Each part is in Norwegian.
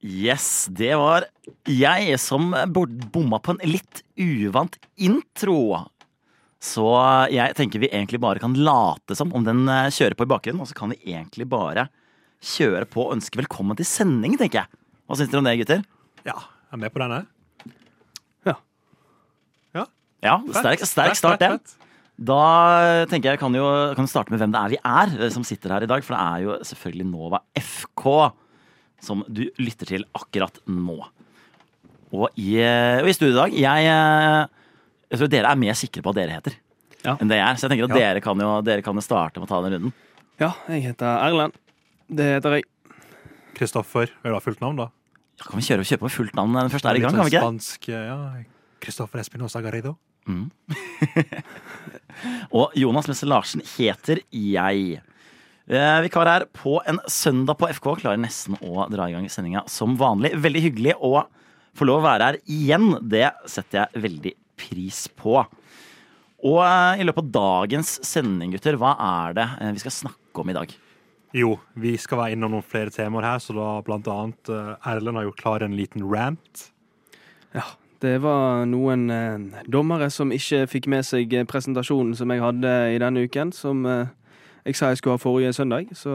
Yes, det var jeg som bomma på en litt uvant intro. Så jeg tenker vi egentlig bare kan late som om den eh, kjører på i bakgrunnen. Og så kan vi egentlig bare kjøre på og ønske velkommen til sending, tenker jeg. Hva syns dere om det, gutter? Ja, jeg er med på denne. Ja, sterk, sterk start, det. Da tenker jeg kan jo kan starte med hvem det er vi er eh, som sitter her i dag. For det er jo selvfølgelig Nova FK som du lytter til akkurat nå. Og i, og i studio i dag jeg, eh, jeg tror dere er mer sikre på hva dere heter Ja. enn det jeg er. Så jeg tenker at Ja. dere, kan jo, dere kan jo starte med å ta den runden. Ja, jeg heter Erlend. Det heter jeg. Kristoffer. Vil du ha fullt navn, da? Ja, kan vi kjøre, kjøre på fullt navn den første er i gang? kan vi sånn ikke? Spansk, ja. Kristoffer Espinosa Garrido. Mm. og Jonas Messe Larsen heter jeg. Eh, vikar her på en søndag på FK. Klarer nesten å dra i gang sendinga som vanlig. Veldig hyggelig å få lov å være her igjen. Det setter jeg veldig pris på. Og eh, i løpet av dagens sending, gutter, hva er det eh, vi skal snakke om i dag? Jo, vi skal være innom noen flere temaer her, så da blant annet Erlend har gjort klar en liten rant. Ja, det var noen eh, dommere som ikke fikk med seg presentasjonen som jeg hadde i denne uken, som eh, jeg sa jeg skulle ha forrige søndag, så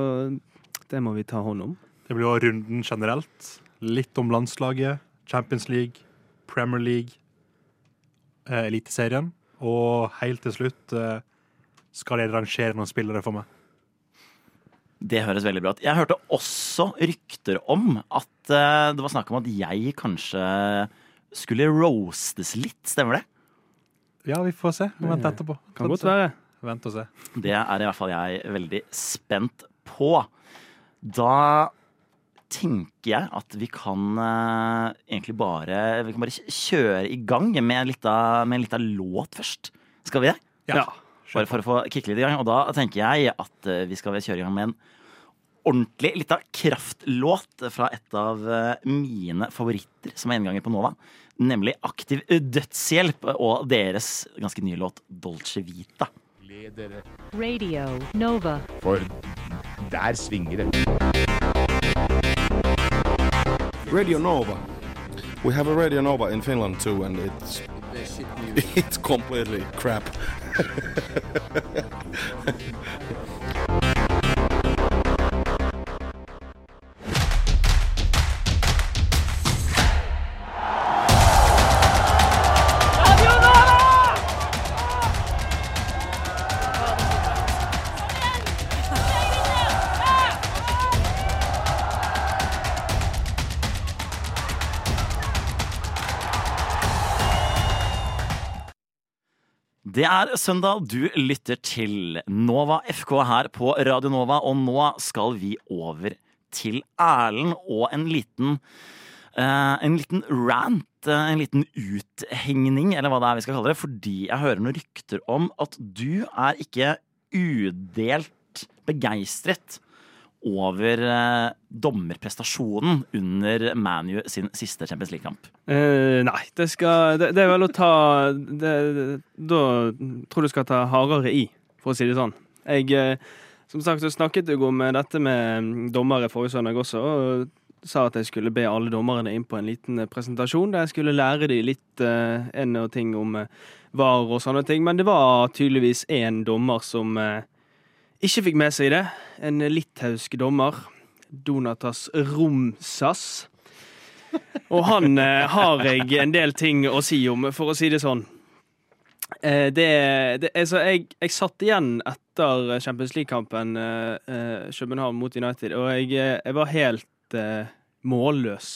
det må vi ta hånd om. Det blir jo runden generelt. Litt om landslaget, Champions League, Premier League, eh, Eliteserien. Og helt til slutt eh, skal jeg rangere noen spillere for meg. Det høres veldig bra ut. Jeg hørte også rykter om at eh, det var snakk om at jeg kanskje skulle roastes litt. Stemmer det? Ja, vi får se. Vent etterpå. Kan godt være. Vent og se. Det er i hvert fall jeg veldig spent på. Da tenker jeg at vi kan eh, egentlig bare Vi kan bare kjøre i gang med en lita, med en lita låt først. Skal vi det? Ja. Bare for å få kicke litt i gang. Og da tenker jeg at eh, vi skal kjøre i gang med en ordentlig lita kraftlåt fra et av eh, mine favoritter som er gjenganger på Nova. Nemlig Aktiv dødshjelp og deres ganske nye låt Dolce Vita. Radio Nova. For der svinger det. Radio Nova. We have a Radio Nova in Finland too, and it's er it's completely crap. Det er søndag, du lytter til Nova FK her på Radio Nova, og nå skal vi over til Erlend og en liten eh, en liten rant, eh, en liten uthengning, eller hva det er vi skal kalle det, fordi jeg hører noen rykter om at du er ikke udelt begeistret over eh, dommerprestasjonen under ManU sin siste Champions League-kamp. Eh, nei, det skal det, det er vel å ta det, Da tror jeg du skal ta hardere i, for å si det sånn. Jeg eh, Som sagt så snakket jeg om dette med mm, dommere forrige søndag også, og sa at jeg skulle be alle dommerne inn på en liten eh, presentasjon der jeg skulle lære dem litt eh, en og ting om eh, VAR og sånne ting. Men det var tydeligvis én dommer som eh, ikke fikk med seg det. En litauisk dommer. Donatas Romsas. Og han eh, har jeg en del ting å si om, for å si det sånn. Eh, det, det altså, jeg, jeg satt igjen etter Champions League-kampen eh, eh, København mot United, og jeg, eh, jeg var helt eh, målløs.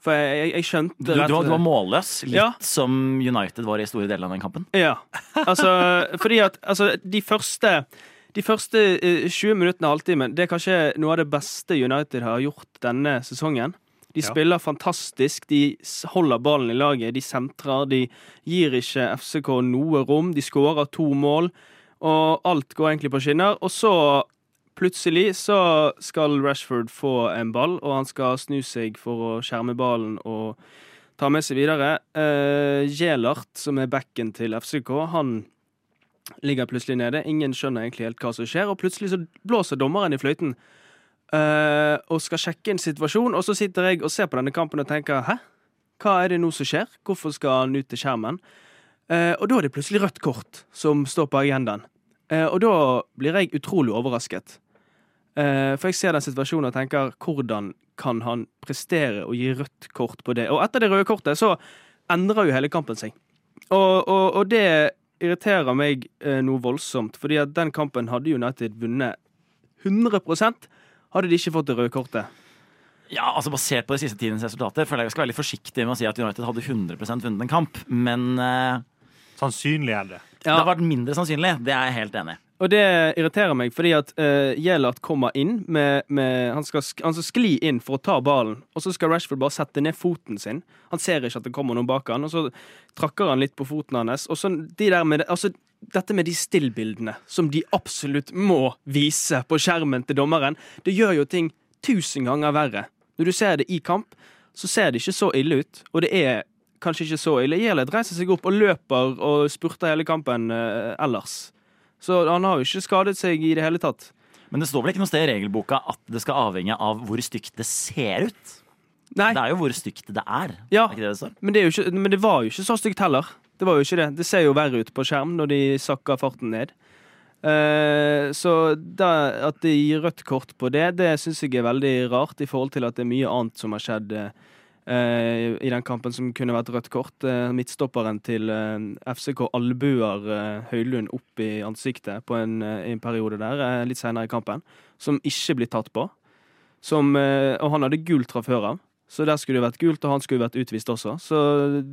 For jeg, jeg, jeg skjønte Du, du, var, du var målløs, litt Ja. som United var i store deler av den kampen. Ja. Altså, fordi at altså, de første de første eh, 20 minuttene av halvtimen Det er kanskje noe av det beste United har gjort denne sesongen. De Ja. spiller fantastisk, de holder ballen i laget, de sentrer, de gir ikke FCK noe rom. De skårer to mål, og alt går egentlig på skinner. Og så, plutselig, så skal Rashford få en ball, og han skal snu seg for å skjerme ballen og ta med seg videre. Uh, Jelert, som er backen til FCK, han ligger plutselig nede. Ingen skjønner egentlig helt hva som skjer, og plutselig så blåser dommeren i fløyten. eh, og skal sjekke en situasjon, og så sitter jeg og ser på denne kampen og tenker hæ? Hva er det nå som skjer? Hvorfor skal han ut til skjermen? Uh, og da er det plutselig rødt kort som står på agendaen. Uh, og da blir jeg utrolig overrasket. Uh, for jeg ser den situasjonen og tenker hvordan kan han prestere og gi rødt kort på det? Og etter det røde kortet så endrer jo hele kampen seg. Og, og, og det irriterer meg eh, noe voldsomt, fordi at den kampen hadde United vunnet 100 hadde de ikke fått det røde kortet. Ja, altså Basert på de siste tidens resultater føler jeg jeg skal være litt forsiktig med å si at United hadde 100 vunnet en kamp. Men eh, Sannsynlig er det. det har vært mindre sannsynlig. Det er jeg helt enig i. Og det irriterer meg, fordi at uh, Gjelart kommer inn med, med han, skal, han skal skli inn for å ta ballen, og så skal Rashford bare sette ned foten sin. Han ser ikke at det kommer noen bak han, og så trakker han litt på foten hans. Og så de der med, altså, dette med de stillbildene som de absolutt må vise på skjermen til dommeren, det gjør jo ting tusen ganger verre. Når du ser det i kamp, så ser det ikke så ille ut, og det er kanskje ikke så ille. Gjelart reiser seg opp og løper og spurter hele kampen uh, ellers. Så han har jo ikke skadet seg i det hele tatt. Men det står vel ikke noe sted i regelboka at det skal avhenge av hvor stygt det ser ut? Nei, Det er jo hvor stygt det er. Ja. Er det det står? men det, er ikke, men det var jo ikke så stygt heller. Det var jo ikke det. Det ser jo verre ut på skjerm når de sakker farten ned. Uh, så da, at de gir rødt kort på det, det syns jeg er veldig rart, i forhold til at det er mye annet som har skjedd eh, i den kampen som kunne vært rødt kort. Eh, midtstopperen til eh, FCK albuer eh, Høylund opp i ansiktet på en, eh, en periode der, eh, litt senere i kampen, som ikke blir tatt på. Som, eh, og han hadde gult fra før av. Så der skulle det vært gult, og han skulle vært utvist også. Så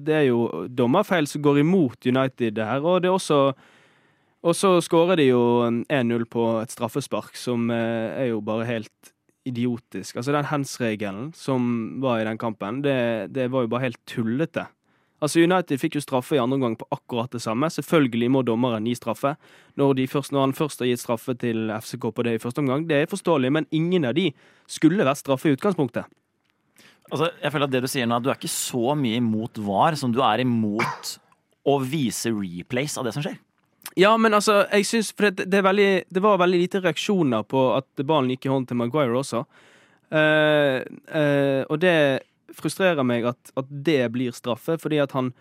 det er jo dommerfeil som går imot United her, og det er også Og så skårer de jo 1-0 på et straffespark, som eh, er jo bare helt idiotisk. Altså den hands-regelen som var i den kampen, det, det var jo bare helt tullete. Altså United fikk jo straffe i andre omgang på akkurat det samme. Selvfølgelig må dommeren gi straffe. Når, først, når han først har gitt straffe til FCK på det i første omgang, det er forståelig, men ingen av de skulle vært straffe i utgangspunktet. Altså, jeg føler at det Du sier nå, at du er ikke så mye imot VAR som du er imot å vise replays av det som skjer. Ja, men altså, jeg syns For det, det, veldig, det var veldig lite reaksjoner på at ballen gikk i hånden til Maguire også. Uh, uh, og det frustrerer meg at, at det blir straffe, fordi at han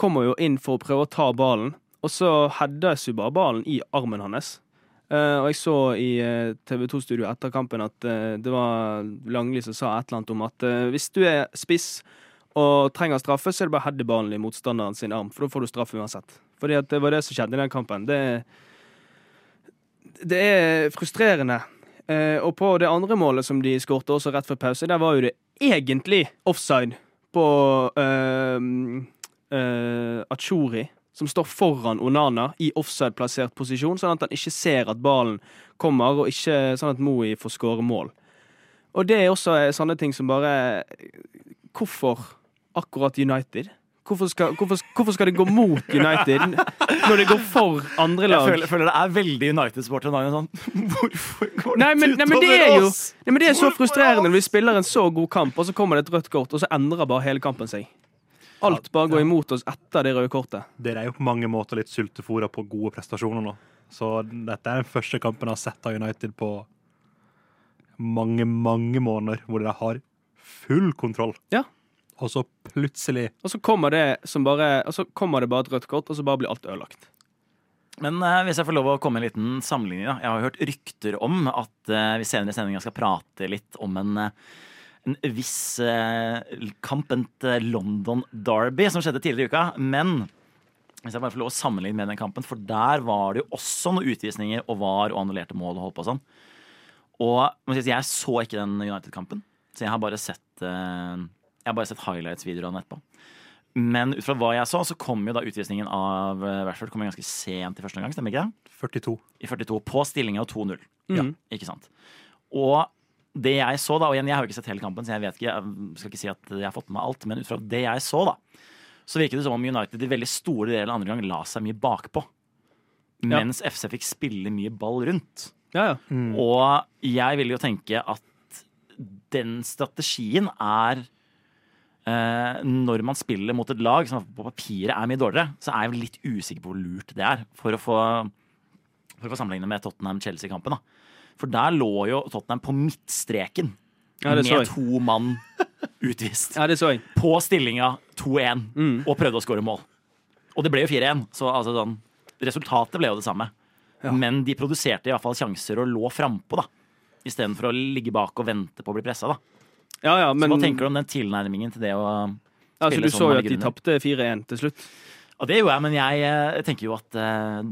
kommer jo inn for å prøve å ta ballen, og så heades jo bare ballen i armen hans. Uh, og jeg så i TV 2-studio etter kampen at det var Langli som sa et eller annet om at hvis du er spiss og trenger straffe, så er det bare å heade ballen i motstanderen sin arm, for da får du straffe uansett. Fordi det var det som skjedde i den kampen. Det, det er frustrerende. Eh, og på det andre målet som de skårte også rett før pause, der var jo det egentlig offside på eh, eh, Achuri, som står foran Onana i offside-plassert posisjon, sånn at han ikke ser at ballen kommer, og ikke sånn at Moi får skåre mål. Og det er også eh, sånne ting som bare Hvorfor akkurat United? Hvorfor skal, hvorfor, hvorfor skal det gå mot United når det går for andre Jeg lag? føler, føler det er veldig United-sport. Sånn. Hvorfor går Nei, men, nei, men det er jo oss? nei, men det er så frustrerende når vi spiller en så god kamp, og så kommer det et rødt kort, og så endrer bare hele kampen seg. Alt bare går imot oss etter det røde kortet. Dere er jo på mange måter litt sultefòra på gode prestasjoner nå. Så dette er den første kampen jeg har sett av United på mange, mange måneder, hvor dere har full kontroll. Ja. Og så plutselig Og så kommer det som bare Og så kommer det bare et rødt kort, og så bare blir alt ødelagt. Men eh, hvis jeg får lov å komme med en liten sammenligning. Da. Jeg har jo hørt rykter om at eh, vi senere i sendinga skal prate litt om en, eh, en viss eh, kamp, et eh, London Derby, som skjedde tidligere i uka. Men hvis jeg bare får lov å sammenligne med den kampen, for der var det jo også noen utvisninger og var og annullerte mål og holdt på og sånn. Og jeg så ikke den United-kampen, så jeg har bare sett eh, Jeg har bare sett den etterpå. Men ut fra hva jeg så, så kom jo da utvisningen av eh, Rashford kom jo ganske sent i første omgang. Stemmer ikke det? 42. I 42, på stillinga 2-0. Ja. Ikke sant? Og det jeg så, da, og igjen, jeg har jo ikke sett hele kampen, så jeg vet ikke, jeg skal ikke si at jeg har fått med meg alt, men ut fra det jeg så, da, så virket det som om United i veldig store deler av andre gang la seg mye bakpå. Ja. Mens FC fikk spille mye ball rundt. Ja, ja. Og jeg vil jo tenke at den strategien er Når man spiller mot et lag som på papiret er mye dårligere, så er jeg litt usikker på hvor lurt det er. For å få, for å få sammenligne med Tottenham-Chelsea-kampen. For der lå jo Tottenham på midtstreken Ja, med to mann utvist. Ja, det så jeg. På stillinga 2-1 Mm. og prøvde å skåre mål. Og det ble jo 4-1, så altså, sånn, resultatet ble jo det samme. Ja. Men de produserte i hvert fall sjanser og lå frampå, da. Istedenfor å ligge bak og vente på å bli pressa, da. Ja, ja, men Så hva tenker du om den tilnærmingen til det å spille altså, spille Du sånn så jo at de tapte 4-1 til slutt. Og det gjorde jeg, men jeg eh, tenker jo at eh,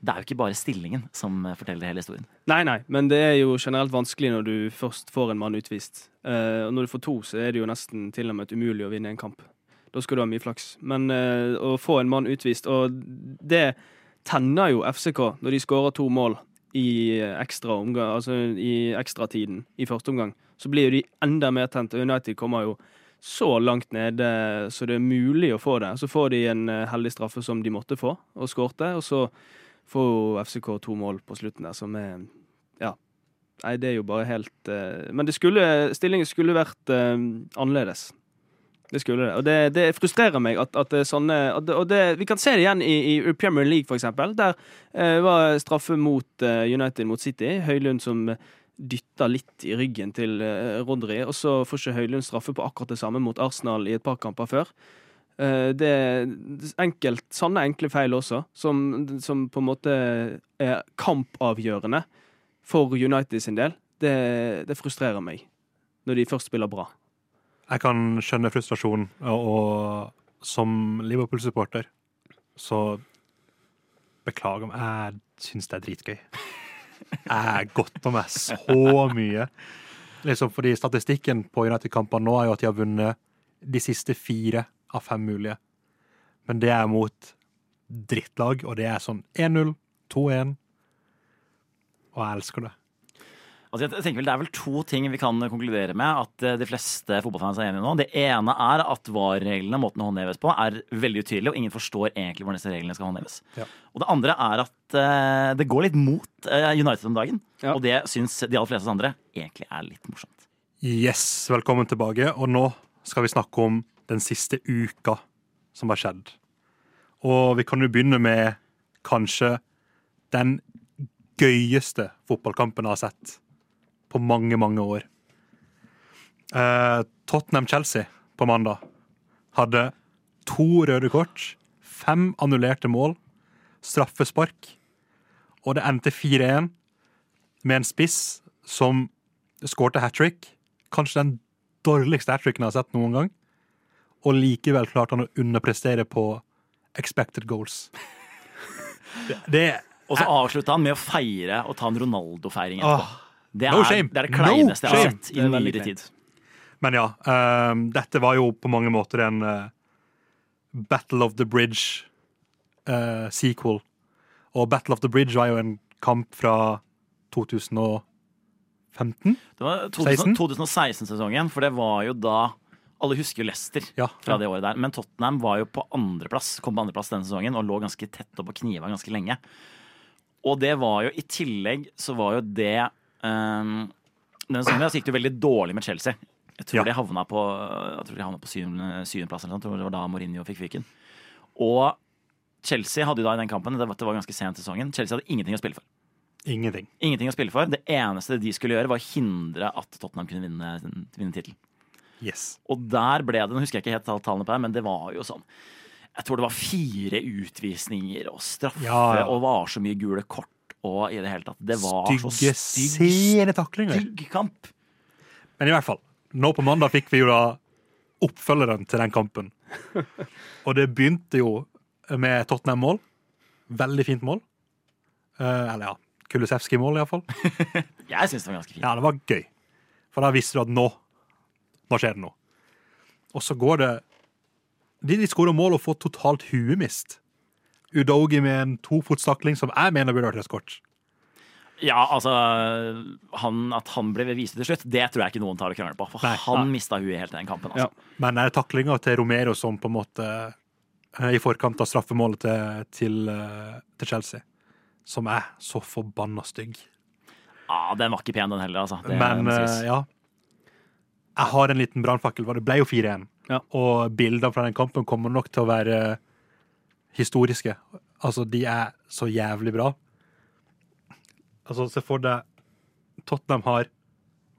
det er jo ikke bare stillingen som eh, forteller hele historien. Nei, nei, men det er jo generelt vanskelig når du først får en mann utvist. Eh, og når du får to, så er det jo nesten til og med umulig å vinne en kamp. Da skal du ha mye flaks. Men eh, å få en mann utvist, og det tenner jo FCK når de skårer to mål i ekstra omgang, altså i ekstratiden i første omgang. Så blir jo de enda mer tent. United kommer jo så langt nede så det er mulig å få det. Så får de en eh, heldig straffe som de måtte få, og skårte. Og så får jo FCK to mål på slutten der, som er Ja. Nei, det er jo bare helt uh, Men det skulle, stillingen skulle vært uh, annerledes. Det skulle det. Og det, det frustrerer meg at, at sånne at Og det, vi kan se det igjen i, i Premier League, for eksempel. Der eh, var straffe mot eh, United mot City. Høylund som dytta litt i ryggen til eh, Rodri. Og så får ikke Høylund straffe på akkurat det samme mot Arsenal i et par kamper før. Eh, det er enkelt, sånne enkle feil også, som, som på en måte er kampavgjørende for United sin del. Det, det frustrerer meg, når de først spiller bra. Jeg kan skjønne frustrasjon, og, og som Liverpool-supporter så beklager meg. Jeg syns det er dritgøy. Jeg godter meg så mye. Liksom fordi Statistikken på United-kampene nå er jo at de har vunnet de siste fire av fem mulige. Men det er mot drittlag, og det er sånn 1-0, 2-1. Og jeg elsker det. Altså jeg tenker vel Det er vel to ting vi kan konkludere med at eh, de fleste fotballfans er enige nå. Det ene er at VAR-reglene, måten å håndheves på, er veldig utydelig, og ingen forstår egentlig hvordan disse reglene skal håndheves. Ja. Og det andre er at uh, det går litt mot uh, United om dagen, Ja. og det syns de aller fleste andre egentlig er litt morsomt. Yes, velkommen tilbake. Og nå skal vi snakke om den siste uka som har skjedd. Og vi kan jo begynne med kanskje den gøyeste fotballkampen jeg har sett på mange, mange år. Eh, Tottenham-Chelsea på mandag hadde to røde kort, fem annullerte mål, straffespark, og det endte 4-1 med en spiss som skårte hat trick. Kanskje den dårligste hat tricken jeg har sett noen gang. Og likevel klarte han å underprestere på expected goals. Det, det Og så avslutta han med å feire og ta en Ronaldo-feiring Åh, etterpå. Det er, no shame. det er det No jeg har sett i er nyere tid. Men ja, ehm, dette var jo på mange måter en uh, Battle of the Bridge-sequel. sequel. Og Battle of the Bridge var jo en kamp fra 2015. Det var 16? 2016-sesongen, for det var jo da Alle husker jo Leicester Ja. fra det året der. Men Tottenham var jo på andreplass kom på andreplass denne sesongen og lå ganske tett opp og kniva ganske lenge. Og det var jo i tillegg så var jo det um, den sesongen der gikk det veldig dårlig med Chelsea. Jeg tror Ja. de havna på, de havna på syvende- syvendeplass. det var da Mourinho fikk fyken. Og Chelsea hadde jo da i den kampen, det var, ganske sent i sesongen, Chelsea hadde ingenting å spille for. Ingenting. Ingenting å spille for. Det eneste de skulle gjøre, var å hindre at Tottenham kunne vinne, vinne tittelen. Yes. Og der ble det, nå husker jeg ikke helt all- tallene på det, men det var jo sånn Jeg tror det var fire utvisninger og straffe, Ja, ja. og var så mye gule kort og i det hele tatt. Det var Stygge, så stygg, senetaklinger. stygg kamp. Men i hvert fall, nå på mandag fikk vi jo da oppfølgeren til den kampen. Og det begynte jo med Tottenham-mål. Veldig fint mål. Eh, eller ja, Kulusevski-mål, iallfall. Jeg syns det var ganske fint. Ja, det var gøy. For da visste du at nå Nå skjer det noe. Og så går det De, de skårer mål og får totalt huemist. Udogi med en tofotstakling som jeg mener burde vært et skort. Ja, altså han, At han ble vist til slutt, det tror jeg ikke noen tar og krangler på. For Nei. han mista huet helt i den kampen. Altså. Men det er taklinga til Romero som på en måte eh, I forkant av straffemålet til, til, eh, til Chelsea, som er så forbanna stygg. Ja, Den var ikke pen, den heller. Altså. Det Men eh, ja. Jeg har en liten brannfakkel. Det ble jo 4-1. Ja. Og bildene fra den kampen kommer nok til å være historiske. Altså, de er så jævlig bra. Altså, se for deg Tottenham har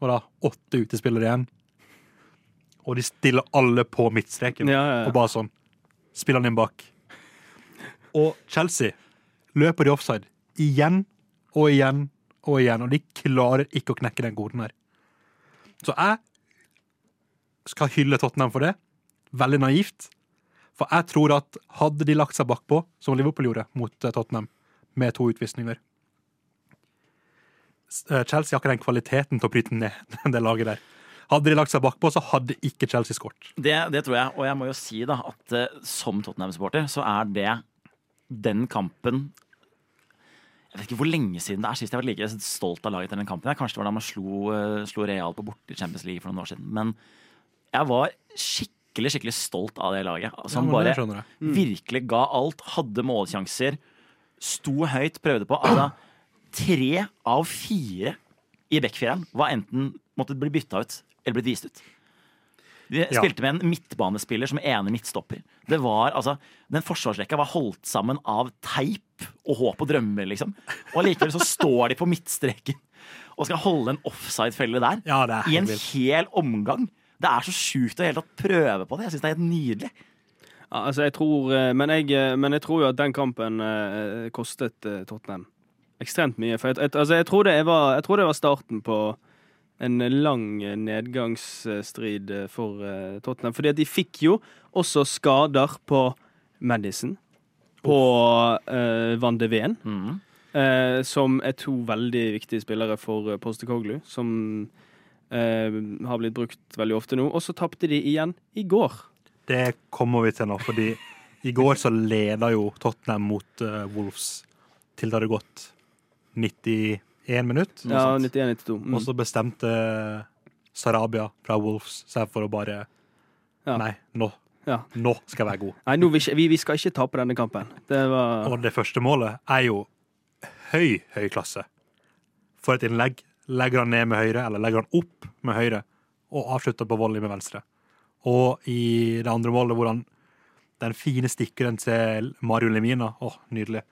hva da, åtte utespillere igjen. Og de stiller alle på midtstreken. Ja, ja, ja. Og bare sånn. Spiller han inn bak. Og Chelsea løper i offside igjen og igjen og igjen. Og de klarer ikke å knekke den koden her. Så jeg skal hylle Tottenham for det. Veldig naivt. For jeg tror at hadde de lagt seg bakpå, som Liverpool gjorde mot eh, Tottenham, med to utvisninger eh, Chelsea har ikke den kvaliteten til å bryte ned det laget der. Hadde de lagt seg bakpå, så hadde ikke Chelsea skåret. Det, det tror jeg, og jeg må jo si da at eh, som Tottenham-supporter så er det den kampen Jeg vet ikke hvor lenge siden det er sist jeg var like stolt av laget til den kampen. Kanskje det var da man slo, slo Real på borte i Champions League for noen år siden. Men jeg var skikkelig skikkelig stolt av det laget. Som Ja, men bare mm. virkelig ga alt. Hadde målsjanser. Sto høyt, prøvde på. Altså, tre av fire i backfireren var enten måtte bli bytta ut eller blitt vist ut. De Ja. spilte med en midtbanespiller som ene midtstopper. Det var, altså, Den forsvarsrekka var holdt sammen av teip og håp og drømmer, liksom. Og allikevel så står de på midtstreken og skal holde en offside-felle der. Ja, I en hel omgang. Det er så sjukt å hele tatt prøve på det. Jeg syns det er helt nydelig. Ja, altså, jeg tror, eh, men, jeg, eh, men jeg tror jo at den kampen eh, kostet eh, Tottenham ekstremt mye. For jeg, jeg, altså, jeg, tror det var, jeg tror det var starten på en lang eh, nedgangsstrid for eh, Tottenham. Fordi at de fikk jo også skader på Madison, på Van de Ven, mm. eh, som er to veldig viktige spillere for Poste Postekoglu, som eh, har blitt brukt veldig ofte nå. Og så tapte de igjen i går. Det kommer vi til nå, fordi i går så leda jo Tottenham mot uh, Wolves til det hadde gått 91 minutt. Ja, 91-92. Mm. Og så bestemte Sarabia fra Wolves seg for å bare Ja. Nei, nå, Ja. nå skal jeg være god. Nei, nå, vi, vi skal ikke tape denne kampen. Det var Og det første målet er jo høy, høy klasse. For et innlegg. Legger han ned med høyre, eller legger han opp med høyre, og avslutter på volley med venstre. Og i det andre målet hvor han Den fine stikkeren til Mario Lemina. Åh, nydelig.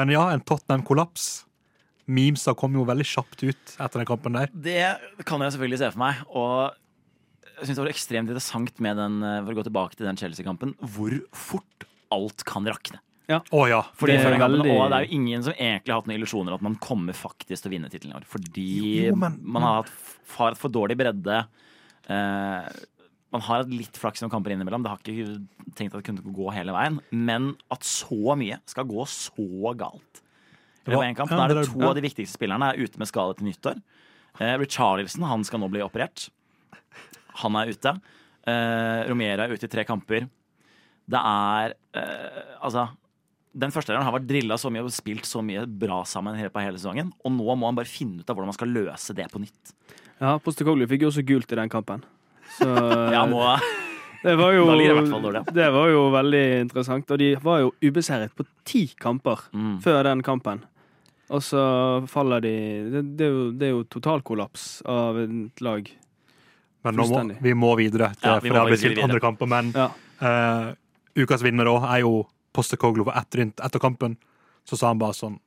Men ja, en Tottenham-kollaps. Memesa kom jo veldig kjapt ut etter den kampen der. Det kan jeg selvfølgelig se for meg. Og jeg synes det var ekstremt interessant med den, eh, for å gå tilbake til den Chelsea-kampen, hvor fort alt kan rakne. Å ja. Fordi Det er veldig- Og det er jo ingen som egentlig har hatt noen illusjoner at man kommer faktisk til å vinne tittelen i år. Fordi Jo, men- man har hatt har for dårlig bredde. Eh, man har hatt litt flaks noen kamper innimellom. Det har ikke tenkt at det kunne gå hele veien. Men at så mye skal gå så galt i av en kamp. Da Nå er det det to av de viktigste spillerne er ute med skade til nyttår. Eh, Richarlison han skal nå bli operert. Han er ute. Eh, Romero er ute i tre kamper. Det er eh, Altså den første har vært drilla så mye og spilt så mye bra sammen på hele sesongen. Og nå må han bare finne ut av hvordan man skal løse det på nytt. Ja, Postekoglu fikk jo også gult i den kampen. Så Ja, nå, det var jo det var jo veldig interessant. Og de var jo ubeseiret på ti kamper mm. før den kampen. Og så faller de Det, det, er, jo, det er jo totalkollaps av et lag. Men nå må, vi må videre, til, Ja, vi for må det har blitt spilt andre kamper. Men Ja. uh, ukas vinner òg er jo Postekoglu. var etter, etter kampen så sa han bare sånn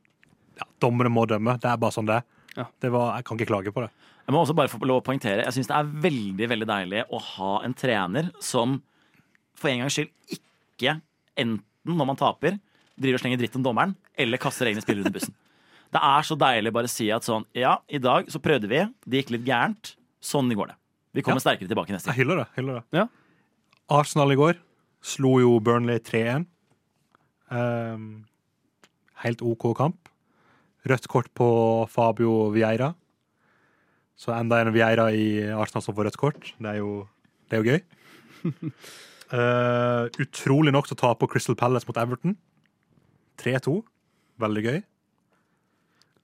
Ja, dommere må dømme. Det er bare sånn det er. Ja. Det var, jeg kan ikke klage på det. Jeg må også bare få lov å poengtere Jeg syns det er veldig veldig deilig å ha en trener som for en gangs skyld ikke, enten når man taper, driver og slenger dritt om dommeren, eller kaster egne spillere under bussen. Det er så deilig bare å si at sånn Ja, i dag så prøvde vi, det gikk litt gærent. Sånn går det. Vi kommer sterkere tilbake neste gang. Jeg hyller det. hyller det. Ja. Arsenal i går slo jo Burnley 3-1. Ehm, helt OK kamp. Rødt kort på Fabio Vieira. Så enda en Vieira i Arsenal som får rødt kort. Det er jo, det er jo gøy. uh, utrolig nok så taper Crystal Palace mot Everton. 3-2. Veldig gøy.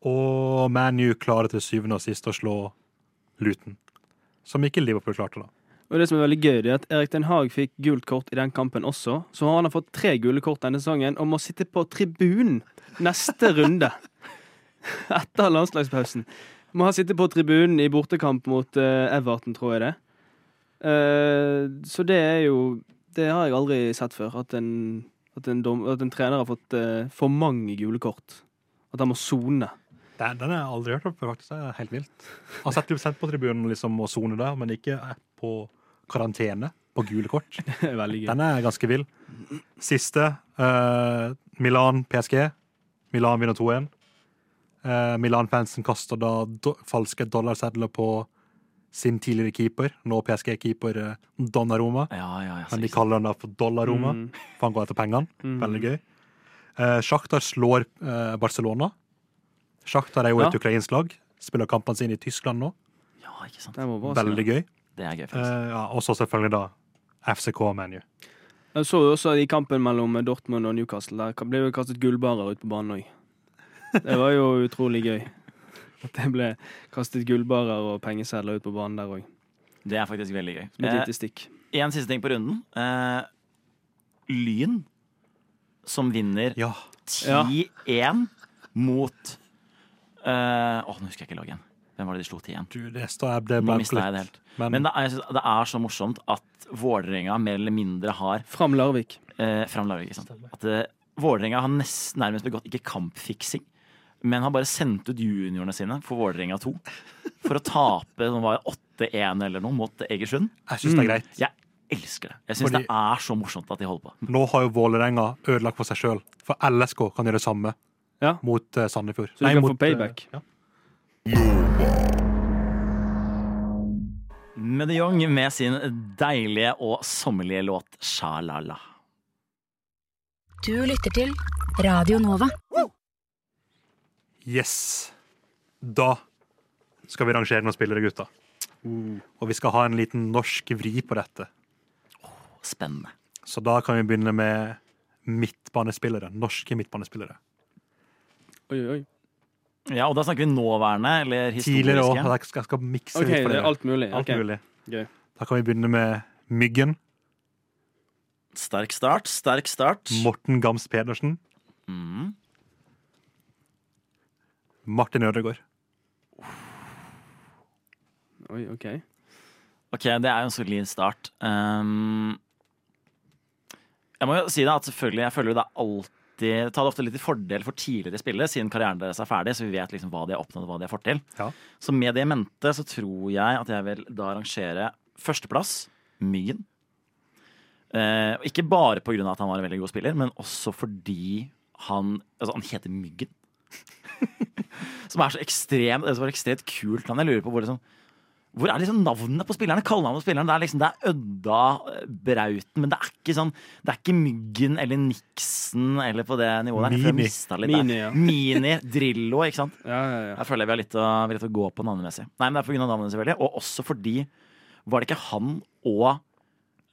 Og ManU klarer til syvende og sist å slå Luton. Som ikke Liverpool klarte, da. Og det som er veldig gøy, er at Erik Den Haag fikk gult kort i den kampen også. Så han har fått tre gule kort denne sesongen og må sitte på tribunen neste runde. Etter landslagspausen. Må ha sitte på tribunen i bortekamp mot uh, Everton, tror jeg det. Uh, så det er jo Det har jeg aldri sett før. At en, at en, dom, at en trener har fått uh, for mange gule kort. At han må sone. Den, den har jeg aldri hørt om før, faktisk. Det er helt vilt. Han har sett sendt på tribunen liksom, og sone der, men ikke på karantene på gule kort. Den er ganske vill. Siste uh, Milan PSG. Milan vinner 2-1. Uh, Milan-fansen kaster da do falske dollarsedler på sin tidligere keeper, nå PSG-keeper eh, Donnaroma. Ja, ja, ja, Men de kaller han da for Dollaroma, Mm. for han går etter pengene. Mm. Veldig gøy. Uh, Shakhtar slår eh, Barcelona. Shakhtar er jo et Ja. ukrainsk lag. Spiller kampene sine i Tyskland nå. ja, ikke sant. Veldig gøy. Det er gøy, Eh, faktisk. ja, og så selvfølgelig da FCK ManU. Jeg så jo også i kampen mellom Dortmund og Newcastle. Der ble det kastet gullbarer ut på banen òg. Det var jo utrolig gøy. At det ble kastet gullbarer og pengesedler ut på banen der òg. Det er faktisk veldig gøy. Som et Eh, lite stikk. en siste ting på runden. Eh, Lyn, som vinner Ja. 10-1 mot eh, oh, nå husker jeg ikke laget igjen. Hvem var det de slo 10-1? Du, det står det ble Nå mista jeg det helt. Men, Men det er, det er så morsomt at Vålerenga mer eller mindre har Fram Larvik. eh, fram Larvik. ikke sant? At eh, Vålerenga har nesten nærmest begått ikke kampfiksing, men har bare sendt ut juniorene sine for Vålerenga 2 for å tape som var 8-1 eller noe mot Egersund. jeg syns det er greit. Jeg elsker det. Jeg syns det er så morsomt at de holder på. Nå har jo Vålerenga ødelagt for seg sjøl. For LSK kan gjøre det samme Ja. mot uh, Sandefjord. Så de kan mot, få payback. eh, ja. Med de Jong med sin deilige og sommerlige låt Sjalala. Du lytter til Radio Nova. Yes. Da skal vi rangere noen spillere, gutta. Og vi skal ha en liten norsk vri på dette. Spennende. Så da kan vi begynne med midtbanespillere. Norske midtbanespillere. Oi, oi. Ja, og da snakker vi nåværende eller Tidligere òg. historiske. Jeg skal, mikse okay, litt for det alt mulig. Alt okay. mulig. Gøy. Da kan vi begynne med Myggen. Sterk start, sterk start. Morten Gams Pedersen. Mm. Martin Ødegaard. Oi, OK. Ok, det er jo en solid start. Um, jeg må jo si det at selvfølgelig, jeg føler jo det er alltid tar det ofte litt i fordel for tidligere spillere, siden karrieren deres er ferdig, så vi vet liksom hva de har oppnådd hva de har fått til. Ja. Så med det i mente så tror jeg at jeg vil da rangere førsteplass Myggen. Eh, ikke bare pga. at han var en veldig god spiller, men også fordi han Altså, han heter Myggen. Som er så ekstremt Det var ekstremt kult navn. Jeg lurer på hvor liksom hvor er liksom navnene på spillerne? Kallenavnet på spillerne? Det er liksom, det er Ødda, eh, Brauten, men det er ikke sånn Det er ikke Myggen eller Niksen eller på det nivået der. Mini. litt Mini, ja. Mini, Drillo, ikke sant. Ja, ja, ja. Jeg føler vi har litt å, litt å gå på navnemessig. Nei, men det er pga. navnene, selvfølgelig. Og også fordi Var det ikke han og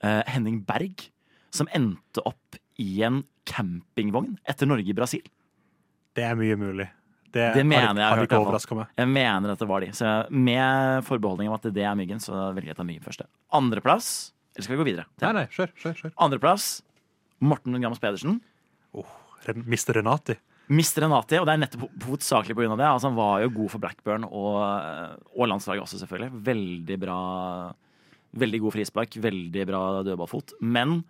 eh, Henning Berg som endte opp i en campingvogn etter Norge i Brasil? Det er mye mulig. Det, Det mener jeg har har ikke overraska meg. Jeg mener at det var de. Så med forbeholdning om at det er Myggen, så velger jeg ta Myggen først. Andreplass Eller skal vi gå videre? Nei, nei, kjør, kjør. kjør. Andreplass Morten Gams Pedersen. Oh, Mr. Renati. Mr. Renati, og det er nettopp ho- hovedsakelig pga. det. Altså, han var jo god for Blackburn og, og landslaget også, selvfølgelig. Veldig bra Veldig god frispark, veldig bra dødballfot. Men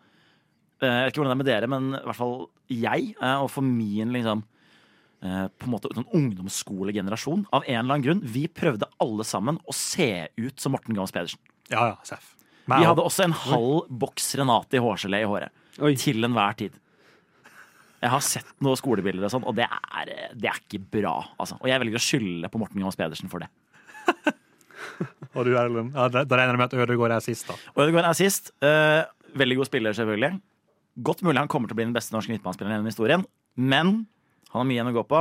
eh, Jeg vet ikke hvordan det er med dere, men i hvert fall jeg, eh, og for min liksom på en måte sånn ungdomsskolegenerasjon, av en eller annen grunn, vi prøvde alle sammen å se ut som Morten Gams Pedersen. Ja, ja, Seff. Vi hadde også en halv boks Renati hårgelé i håret. Oi. Til enhver tid. Jeg har sett noen skolebilder, og sånn, og det er, det er ikke bra. Altså. Og jeg velger å skylde på Morten Gams Pedersen for det. Og du, Erlend? Ja, da, regner jeg med at Ødegaard er sist, da. Ødegaard er sist. Uh, veldig god spiller, selvfølgelig. Godt mulig han kommer til å bli den beste norske midtbanespilleren gjennom historien, men han har mye igjen å gå på,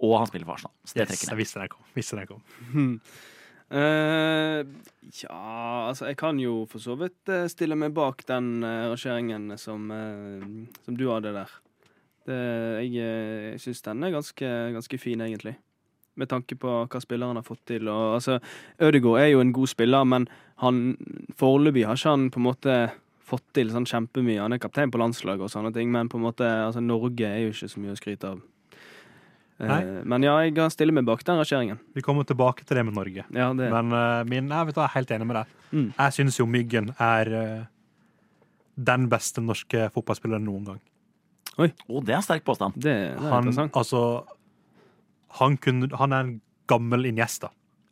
og han spiller for Arsenal. Så det Yes, trekker jeg visste den kom. Visste den kom. Uh, ja, altså jeg kan jo for så vidt eh, stille meg bak den uh, rangeringen som, uh, som du hadde der. Det, jeg jeg syns den er ganske, ganske fin, egentlig. Med tanke på hva spilleren har fått til. Og, altså, Ødegaard er jo en god spiller, men han foreløpig har ikke han på en måte fått til sånn kjempemye. Han er kaptein på landslaget og sånne ting, men på en måte, altså, Norge er jo ikke så mye å skryte av. Eh, Nei. men ja, jeg kan stille meg bak den rangeringen. Vi kommer tilbake til det med Norge. Ja, det, Men uh, min, jeg, vet, du, jeg er helt enig med deg. Mm. Jeg syns jo Myggen er uh, den beste norske fotballspilleren noen gang. Og det er en sterk påstand. Det, det er Han, interessant. altså, Han, kunne, han er en gammel Iniesta.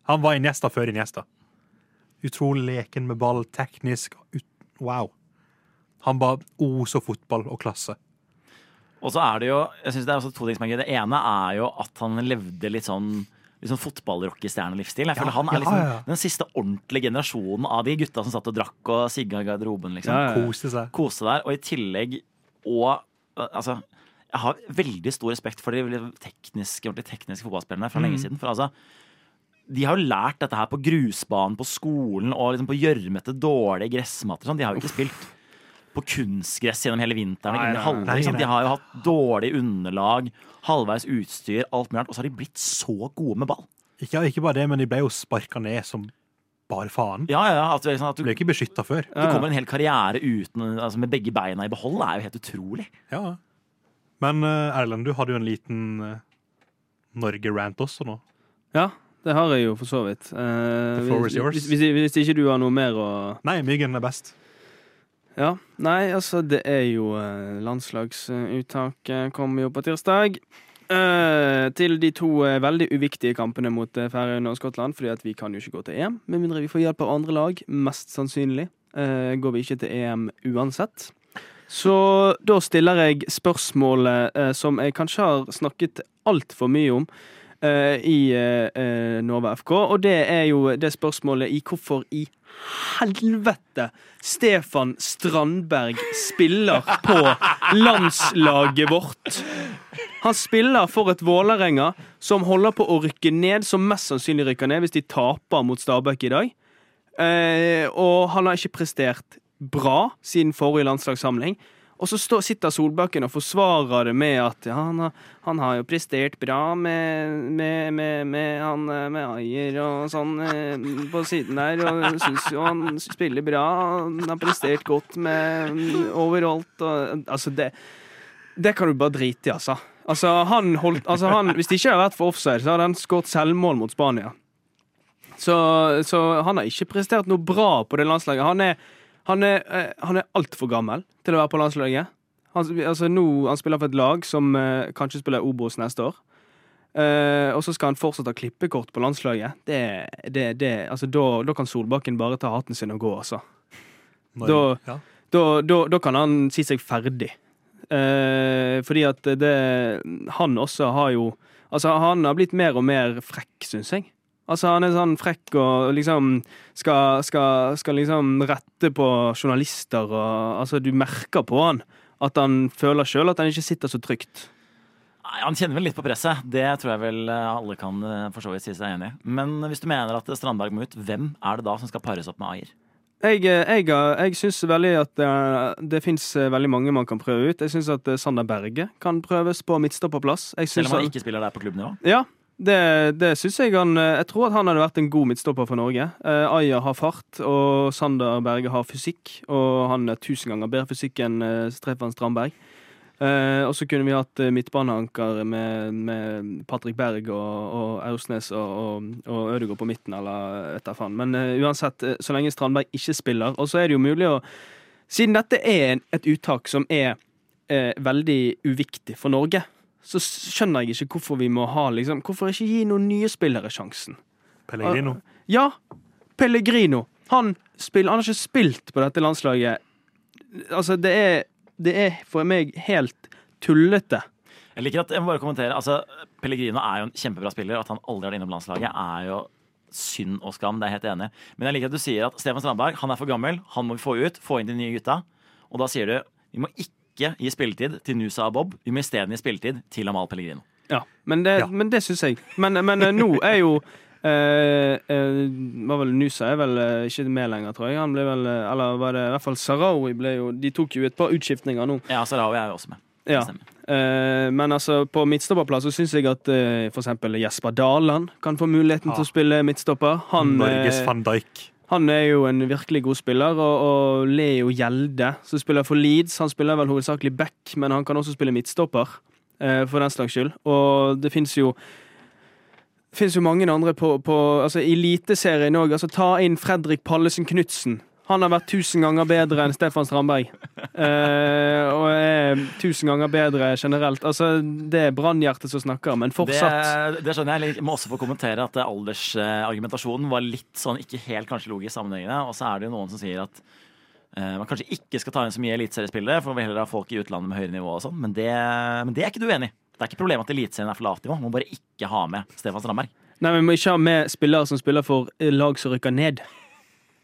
Han var Iniesta før Iniesta. Utrolig leken med ball, teknisk. Ut, wow. Han bare oser fotball og klasse. Og så er det jo jeg synes det er også to ting som er gøy. Det ene er jo at han levde litt sånn Litt sånn fotballrockestjernelivsstil. Jeg føler Ja, Han er liksom ja. den siste ordentlige generasjonen av de gutta som satt og drakk og sigga i garderoben. liksom Ja, ja. Koste seg. Kose der. Og i tillegg og Altså, jeg har veldig stor respekt for de tekniske, ordentlig tekniske fotballspillerne fra Mm. lenge siden. For altså de har jo lært dette her på grusbanen på skolen og liksom på gjørmete, dårlige gressmatter. Sånn. De har jo ikke spilt på kunstgress gjennom hele vinteren. Nei, Nei, nei, nei, liksom. nei. De har jo hatt dårlig underlag, halvveis utstyr, alt mulig rart. Og så har de blitt så gode med ball. Ikke, ikke bare det, men de ble jo sparka ned som bare faen. Ja, ja, ja, at, du- liksom, at du, ble ikke beskytta før. du kommer en hel karriere uten, altså, med begge beina i behold. Det er jo helt utrolig. Ja. Men eh, Erlend, du hadde jo en liten uh, Norge-rant også nå. Ja, det har jeg jo for så vidt. Eh, The floor is hvis, yours. hvis, hvis, hvis ikke du har noe mer å Nei, Myggen er best. Ja. Nei, altså, det er jo eh, landslagsuttak eh, kommer jo på tirsdag. Eh, til de to eh, veldig uviktige kampene mot eh, Færøyene og Skottland, fordi at vi kan jo ikke gå til EM, med mindre vi får hjelp av andre lag. Mest sannsynlig eh, går vi ikke til EM uansett. Så da stiller jeg spørsmålet eh, som jeg kanskje har snakket altfor mye om i eh, eh, Nova FK, og det er jo det spørsmålet i hvorfor i helvete Stefan Strandberg spiller på landslaget vårt. Han spiller for et Vålerenga som holder på å rykke ned, som mest sannsynlig rykker ned hvis de taper mot Stabæk i dag. Eh, og han har ikke prestert bra siden forrige landslagssamling. Og så stå, sitter Solbakken og forsvarer det med at han, han har jo prestert bra med, med, med, med, han, med Ayer og sånn eh, på siden der. Og syns jo han spiller bra. Han har prestert godt med overalt. Og, altså, det, det kan du bare drite i, altså. Altså, han holdt, altså han, hvis det ikke hadde vært for offside, så hadde han skåret selvmål mot Spania. Så, så han har ikke prestert noe bra på det landslaget. Han er, han er, eh, han er altfor gammel til å være på landslaget. Han, altså nå, han spiller for et lag som eh, kanskje spiller Obos neste år. Eh, og så skal han fortsatt ha klippekort på landslaget. Det, det, det, altså, da, da kan Solbakken bare ta hatten sin og gå, altså. Når, Da- ja. Da, da kan han si seg ferdig. Eh, fordi at det Han også har jo Altså, han har blitt mer og mer frekk, syns jeg. Altså, han er sånn frekk og liksom skal, skal, skal liksom rette på journalister og Altså, du merker på han at han føler sjøl at han ikke sitter så trygt. Nei, Han kjenner vel litt på presset. Det tror jeg vel eh, alle kan eh, for så vidt si seg enig i. Men hvis du mener at Strandberg må ut, hvem er det da som skal pares opp med Ayer? Jeg, eh, jeg, jeg syns veldig at det, det fins veldig mange man kan prøve ut. Jeg syns at eh, Sander Berge kan prøves på midtstopperplass. Selv om han- ikke spiller der på klubbnivå? Ja, det, det syns jeg han eh, Jeg tror at han hadde vært en god midtstopper for Norge. Eh, Aya har fart, og Sander Berge har fysikk. Og han er tusen ganger bedre fysikk enn eh, Stefan Strandberg. Eh, og så kunne vi hatt eh, midtbaneanker med, med Patrick Berg og, og Aursnes og, og, og Ødegaard på midten, eller da faen. Men eh, uansett, så lenge Strandberg ikke spiller. Og så er det jo mulig å Siden dette er et uttak som er eh, veldig uviktig for Norge, så skjønner jeg ikke hvorfor vi må ha liksom Hvorfor ikke gi noen nye spillere sjansen? Pellegrino. Ja, Pellegrino. Han, spill, han har ikke spilt på dette landslaget. Altså, det er, det er for meg helt tullete. Jeg liker at, jeg må bare kommentere, altså Pellegrino er jo en kjempebra spiller. At han aldri har vært innom landslaget, er jo synd og skam. Det er jeg helt enig. Men jeg liker at du sier at Stefan Strandberg han er for gammel. Han må vi få ut. Få inn de nye gutta. Og da sier du vi må ikke gi spilletid til Nusa og Bob. Vi må isteden gi spilletid til Amal Pellegrino. Ja, men det, Ja. men det syns jeg. Men, men eh, nå er jo eh, eh, vel Nusa er vel eh, ikke med lenger, tror jeg. Han ble vel, eh, eller var det i hvert fall Sarawi ble jo De tok jo et par utskiftninger nå. Ja, Sarawi er jo også med. Ja. Eh, men altså, på midtstopperplass så syns jeg at eh, eksempel Jesper Daland kan få muligheten Ja. til å spille midtstopper. Han, Norges eh, van Dijk. Han er jo en virkelig god spiller, og, og Leo Gjelde, som spiller for Leeds, han spiller vel hovedsakelig back, men han kan også spille midtstopper, eh, for den slags skyld. Og det fins jo det finnes jo mange andre på, på altså, Eliteserien òg. Altså, ta inn Fredrik Pallesen Knutsen. Han har vært tusen ganger bedre enn Stefan Strandberg. Eh, og er tusen ganger bedre generelt. Altså, det er brannhjertet som snakker, men fortsatt. Det, det skjønner jeg. Jeg må også få kommentere at eh, aldersargumentasjonen var litt sånn ikke helt kanskje logisk sammenhengende. Og så er det jo noen som sier at eh, man kanskje ikke skal ta inn så mye eliteseriespillere, for vil heller ha folk i utlandet med høyere nivå og sånn. Men det, men det er ikke du enig i. Det er ikke problemet at Eliteserien er for lavt nivå. Man må bare ikke ha med Stefan Strandberg. Nei, Vi må ikke ha med spillere som spiller for lag som rykker ned.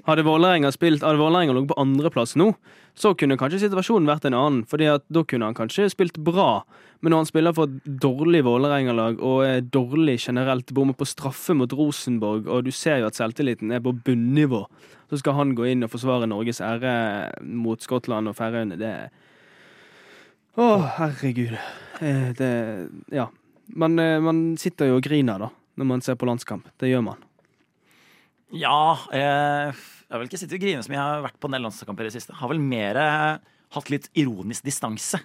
Hadde Vålerenga spilt- hadde Vålerenga ligget på andreplass nå, så kunne kanskje situasjonen vært en annen. Fordi at da kunne han kanskje spilt bra, men når han spiller for et dårlig Vålerenga-lag og er dårlig generelt, bommer på straffe mot Rosenborg, og du ser jo at selvtilliten er på bunnivå, så skal han gå inn og forsvare Norges ære mot Skottland og Færøyene. Det Å, herregud. Eh, Det Ja. Man, eh, man sitter jo og griner, da, når man ser på landskamp. Det gjør man. Ja, eh, jeg har vel ikke sittet og grinet som. Jeg har vært på en del landskamper i det siste. Har vel mer eh, hatt litt ironisk distanse,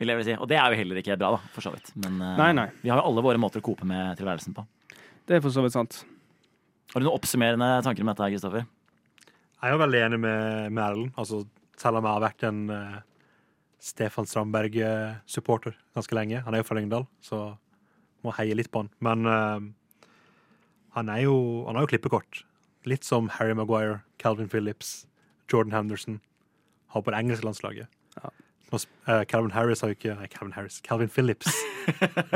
vil jeg vel si. Og det er jo heller ikke bra, da, for så vidt. Men eh, Nei, nei. vi har jo alle våre måter å cope med tilværelsen på. Det er for så vidt sant. Har du noen oppsummerende tanker om dette, her, Kristoffer? Jeg er jo veldig enig med, med Erlend. Altså, selv om jeg har vært en uh, Stefan Strandberg-supporter ganske lenge. Han er jo fra Lyngdal, så må heie litt på han. Men uh, han, er jo, han har jo klippekort. Litt som Harry Maguire, Calvin Phillips, Jordan Henderson har på det engelske landslaget. Ja. Eh, Calvin Harris har jo ikke Nei, Calvin Harris. Calvin Phillips.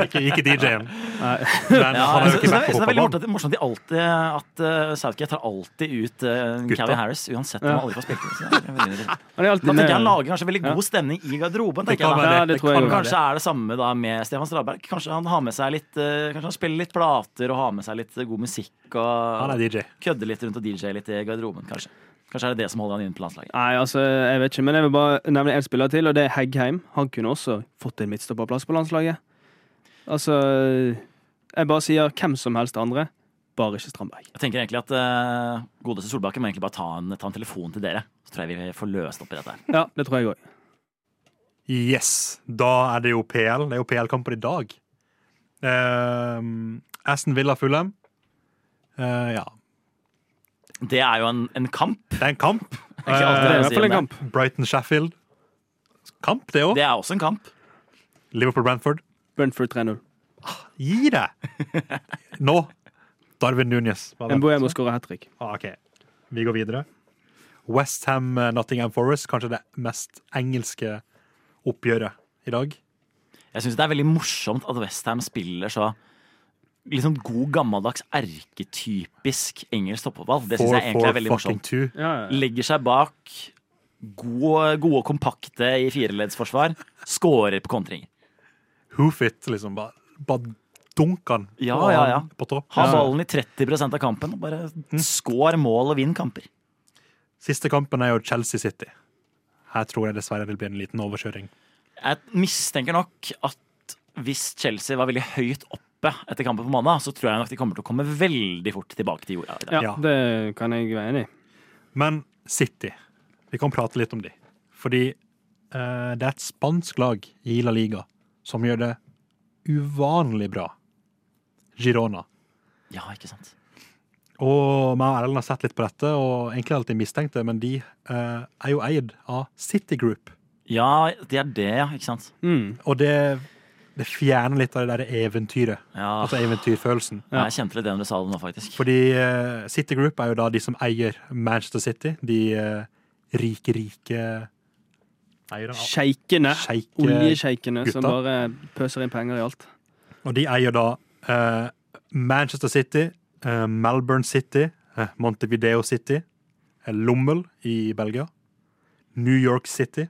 ikke, ikke DJ-en. Men Ja, han har jo ikke det, vært er- på det er veldig morsomt de alltid At uh, Southgate tar alltid ut uh, Calvin Harris, uansett om han aldri får spilt. Så det veldig interessant. Han Da tenker jeg han lager kanskje veldig god stemning i garderoben. Det tenker kan jeg da. det kan Kanskje er det samme da med Stefan Strandberg. Kanskje han har med seg litt uh, Kanskje han spiller litt plater og har med seg litt god musikk Han og er DJ. kødder litt rundt og DJ litt i garderoben, kanskje. Kanskje er det det som holder han inne på landslaget. Nei, altså, jeg vet ikke, men jeg vil bare nevne en spiller til, og det er Heggheim. Han kunne også fått en midtstopperplass på landslaget. Altså Jeg bare sier hvem som helst andre, bare ikke Strandberg. Jeg tenker egentlig at uh, godeste Solbakken må egentlig bare ta en, ta en telefon til dere. Så tror jeg vi får løst opp i dette. her. Ja, det tror jeg òg. Yes. Da er det jo PL. Det er jo PL-kamper i dag. Uh, Aston Villa Fulham. Uh, ja, Det er jo en, en kamp. det er en kamp. Det er i Eh, hvert fall en kamp. Brighton Sheffield. Kamp, det òg. Det er også en kamp. Liverpool Brentford. Brentford 3-0. Gi deg! Nå. Darwin Núñez. Bare vent. Mboemo skårer hat trick. Ah, OK. Vi går videre. Westham Nottingham Forest. Kanskje det mest engelske oppgjøret i dag. Jeg syns det er veldig morsomt at Westham spiller så liksom god, gammeldags, erketypisk engelsk toppfotball. Det syns jeg egentlig er veldig morsomt. Legger seg bak, gode, gode kompakte i fireleddsforsvar, scorer på kontringer. Hoofit, liksom. Bare, bare dunker han Ja, på, ja, ja. på topp. Ha ballen i 30% av kampen og bare skår mål og vinn kamper. Siste kampen er jo Chelsea City. Her tror jeg dessverre det blir en liten overkjøring. Jeg mistenker nok at hvis Chelsea var veldig høyt oppe etter kampen på mandag, så tror jeg nok de kommer til å komme veldig fort tilbake til jorda. ja, Ja. det kan jeg være enig i. Men City, vi kan prate litt om de. Fordi uh, det er et spansk lag i La Liga som gjør det uvanlig bra. Girona. Ja, ikke sant? Og meg og Erlend har sett litt på dette, og egentlig alltid mistenkt det, men de uh, er jo eid av City Group. Ja, det er det, ja. Ikke sant? Mm. Og det, det fjerner litt av det der eventyret. Ja, Altså eventyrfølelsen. Jeg kjente litt det når du sa det nå, faktisk. Fordi uh, City Group er jo da de som eier Manchester City. De uh, rike, rike eierne. Sjeikene. Sjeike- Oljesjeikene som bare pøser inn penger i alt. Og de eier da uh, Manchester City, Melbourne City, Montevideo City, Lommel i Belgia, New York City,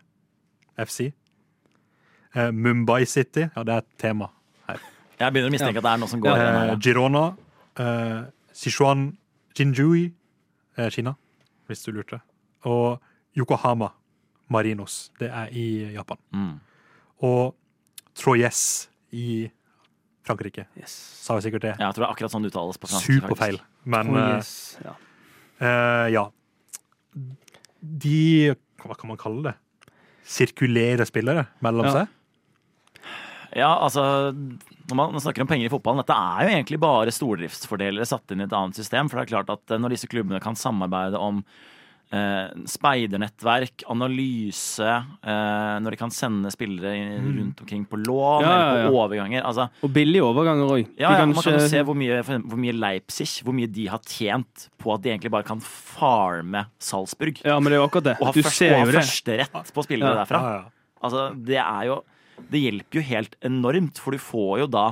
FC, Mumbai City, ja, det er et tema. her. Jeg begynner å mistenke at det er noe som går i den her. Eh, ja. Girona, eh, Sichuan Jinjui, eh, Kina, hvis du lurte, og Yokohama Marinos, det er i Japan. Mm. Og Troyes i Frankrike. Yes. Sa jeg sikkert det. Ja, Jeg tror det er akkurat sånn det uttales på fransk. Superfeil. Men Oh, eh, yes. ja. Uh, ja. De Hva kan man kalle det? Sirkulere spillere mellom Ja. seg? Ja, altså når man snakker om penger i fotballen, dette er jo egentlig bare stordriftsfordelere satt inn i et annet system. For det er klart at eh, når disse klubbene kan samarbeide om eh, speidernettverk, analyse, eh, når de kan sende spillere rundt omkring på lån Ja, eller ja, på overganger. Altså, Og billige overganger òg. ja, ja, man kan jo se hvor mye, hvor mye Leipzig hvor mye de har tjent på at de egentlig bare kan farme Salzburg. Ja, men det er jo akkurat det. Og ha, først, og ha førsterett på spillere Ja. derfra. Ja, ja. Altså, det er jo Det hjelper jo helt enormt, for du får jo da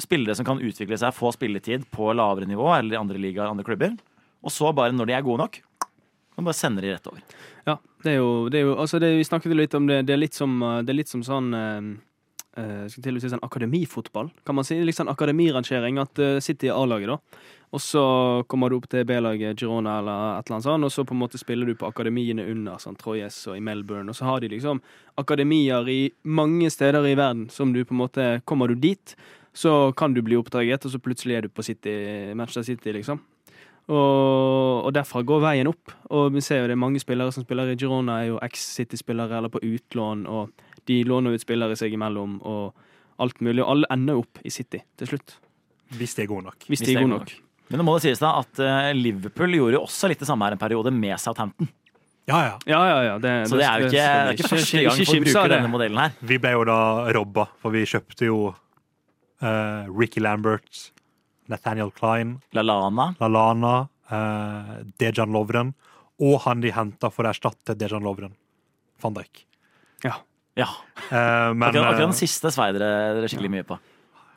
spillere som kan utvikle seg, få spilletid på lavere nivå eller i andre ligaer, andre klubber. Og så bare når de er gode nok, kan bare sende de rett over. Ja, det er jo, det er jo altså det, Vi snakket litt om det. Det er litt som, eh, er litt som sånn eh, eh, skal til å si sånn akademifotball, kan man si. Litt sånn akademirangering. At uh, City er A-laget, da. Og så kommer du opp til B-laget Girona eller et eller annet sånt, og så på en måte spiller du på akademiene under, sånn Troyes og i Melbourne. Og så har de liksom akademier i mange steder i verden som du på en måte Kommer du dit, så kan du bli oppdaget, og så plutselig er du på City, Manchester City, liksom. Og, og derfra går veien opp. Og vi ser jo det er mange spillere som spiller i Girona, er jo eks-City-spillere eller på utlån, og de låner ut spillere seg imellom, og alt mulig. Og alle ender opp i City til slutt. Hvis de er gode nok. Hvis de er gode nok. Men det må det sies da at eh, Liverpool gjorde jo også litt det samme her en periode med Southampton. Ja, ja. Ja, ja, ja. Det, Så det er jo ikke, det er ikke første gang folk bruker denne modellen her. Vi ble jo da robba, for vi kjøpte jo uh, Ricky Lambert, Nathaniel Klein, LaLana. Lalana, uh, Dejan Lovren, og han de henta for å erstatte Dejan Lovren. Van Dijk. Ja. Eh, men Akkurat, akkurat eh, den siste svei dere dere skikkelig mye på.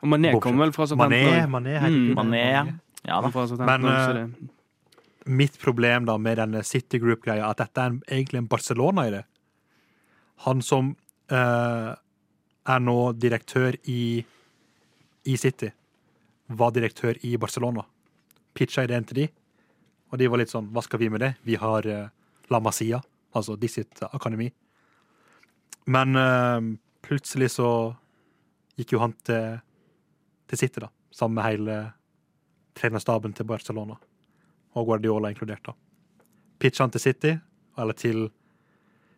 Og Mané kom vel fra Mané, Southampton. Mané, Mm, herregud. Mané. Ja Men, eh, mitt problem da med denne City Group-greia, at dette er en, egentlig en Barcelona i det. Han som uh, er nå direktør i, i City, var direktør i Barcelona. Pitcha ideen til de, og de var litt sånn Hva skal vi med det? Vi har uh, La Masia, altså de sitt akademi. Men uh, plutselig så gikk jo han til, til City, da, sammen med hele trenerstaben til Barcelona og Guardiola inkludert. da. Pitcha han til City, eller til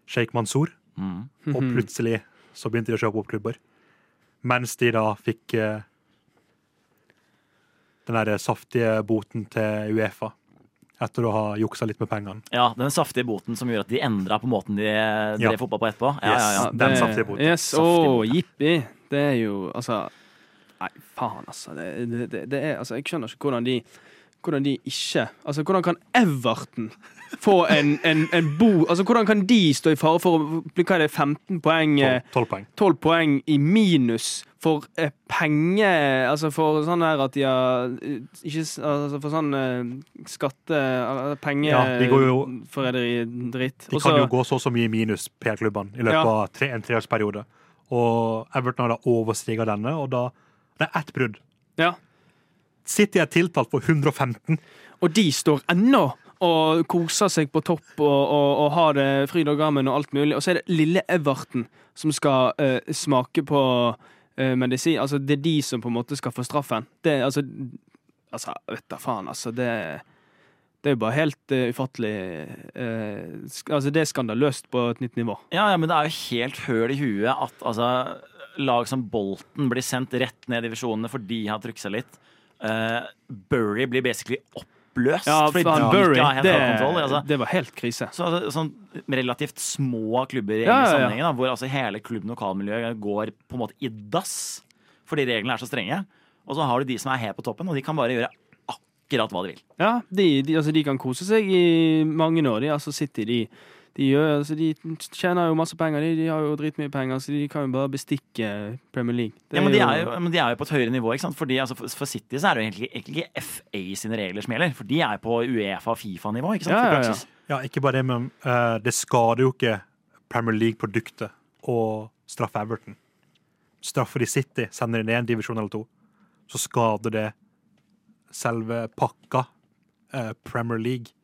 Sheikh Mansour, Mm. og Mhm. plutselig så begynte de å kjøpe opp klubber. Mens de da fikk eh, den der saftige boten til Uefa etter å ha juksa litt med pengene. Ja, den saftige boten som gjør at de endra på måten de drev Ja. fotball på etterpå. Ja, ja, ja. Yes. den saftige boten. Yes, boten. jippi. Det er jo altså Nei, faen, altså. Det, det, det, er, altså jeg skjønner ikke hvordan de hvordan de ikke Altså, hvordan kan Everton få en, en, en bo... Altså, hvordan kan de stå i fare for å bli hva er det, 15 poeng eh, Tolv poeng. 12 poeng i minus for eh, penger Altså for sånn her at de har eh, Ikke altså for sånn eh, skatte... eh, Ja, de går jo-. De kan jo gå så og så mye i minus PR-klubbene i løpet Ja. av tre, en treårsperiode. Og Everton har da overstiget denne, og da Det er ett brudd. Ja. City er tiltalt for 115. Og de står ennå og koser seg på topp og, og, og har det fryd og gammen og alt mulig. Og så er det lille Everton som skal uh, smake på uh, medisin. Altså, det er de som på en måte skal få straffen. Det er altså Altså, vet da faen, altså. Det, det er jo bare helt uh, ufattelig sk Altså, det er skandaløst på et nytt nivå. Ja, ja, men det er jo helt høl i huet at altså, lag som Bolton blir sendt rett ned i divisjonene fordi de har trykket seg litt. Uh, Burry blir basically oppløst Ja, fordi de Bury, ikke har helt det, kontroll. Altså. det var helt krise. Så, altså, sånn relativt små klubber i Ja, ja, sammenhengen, da, hvor altså hele klubben lokalmiljøet går på en måte i dass fordi reglene er så strenge. Og så har du de som er helt på toppen, og de kan bare gjøre akkurat hva de vil. Ja, de, de, altså, de kan kose seg i mange år. De, altså sitter de, de, gjør, altså, de tjener jo masse penger. De, de har jo dritmye penger, så de kan jo bare bestikke Premier League. Det Ja, men, de er jo, men de er jo på et høyere nivå. ikke sant? Fordi altså, for, for City så er det jo egentlig, egentlig ikke FA sine regler som gjelder. For de er på Uefa og Fifa-nivå. ikke sant? Ja, ja, ja. Ja, ikke bare det, men uh, det skader jo ikke Premier League-produktet å straffe Everton. Straffer de City, sender de ned en divisjon eller to, så skader det selve pakka uh, Premier League.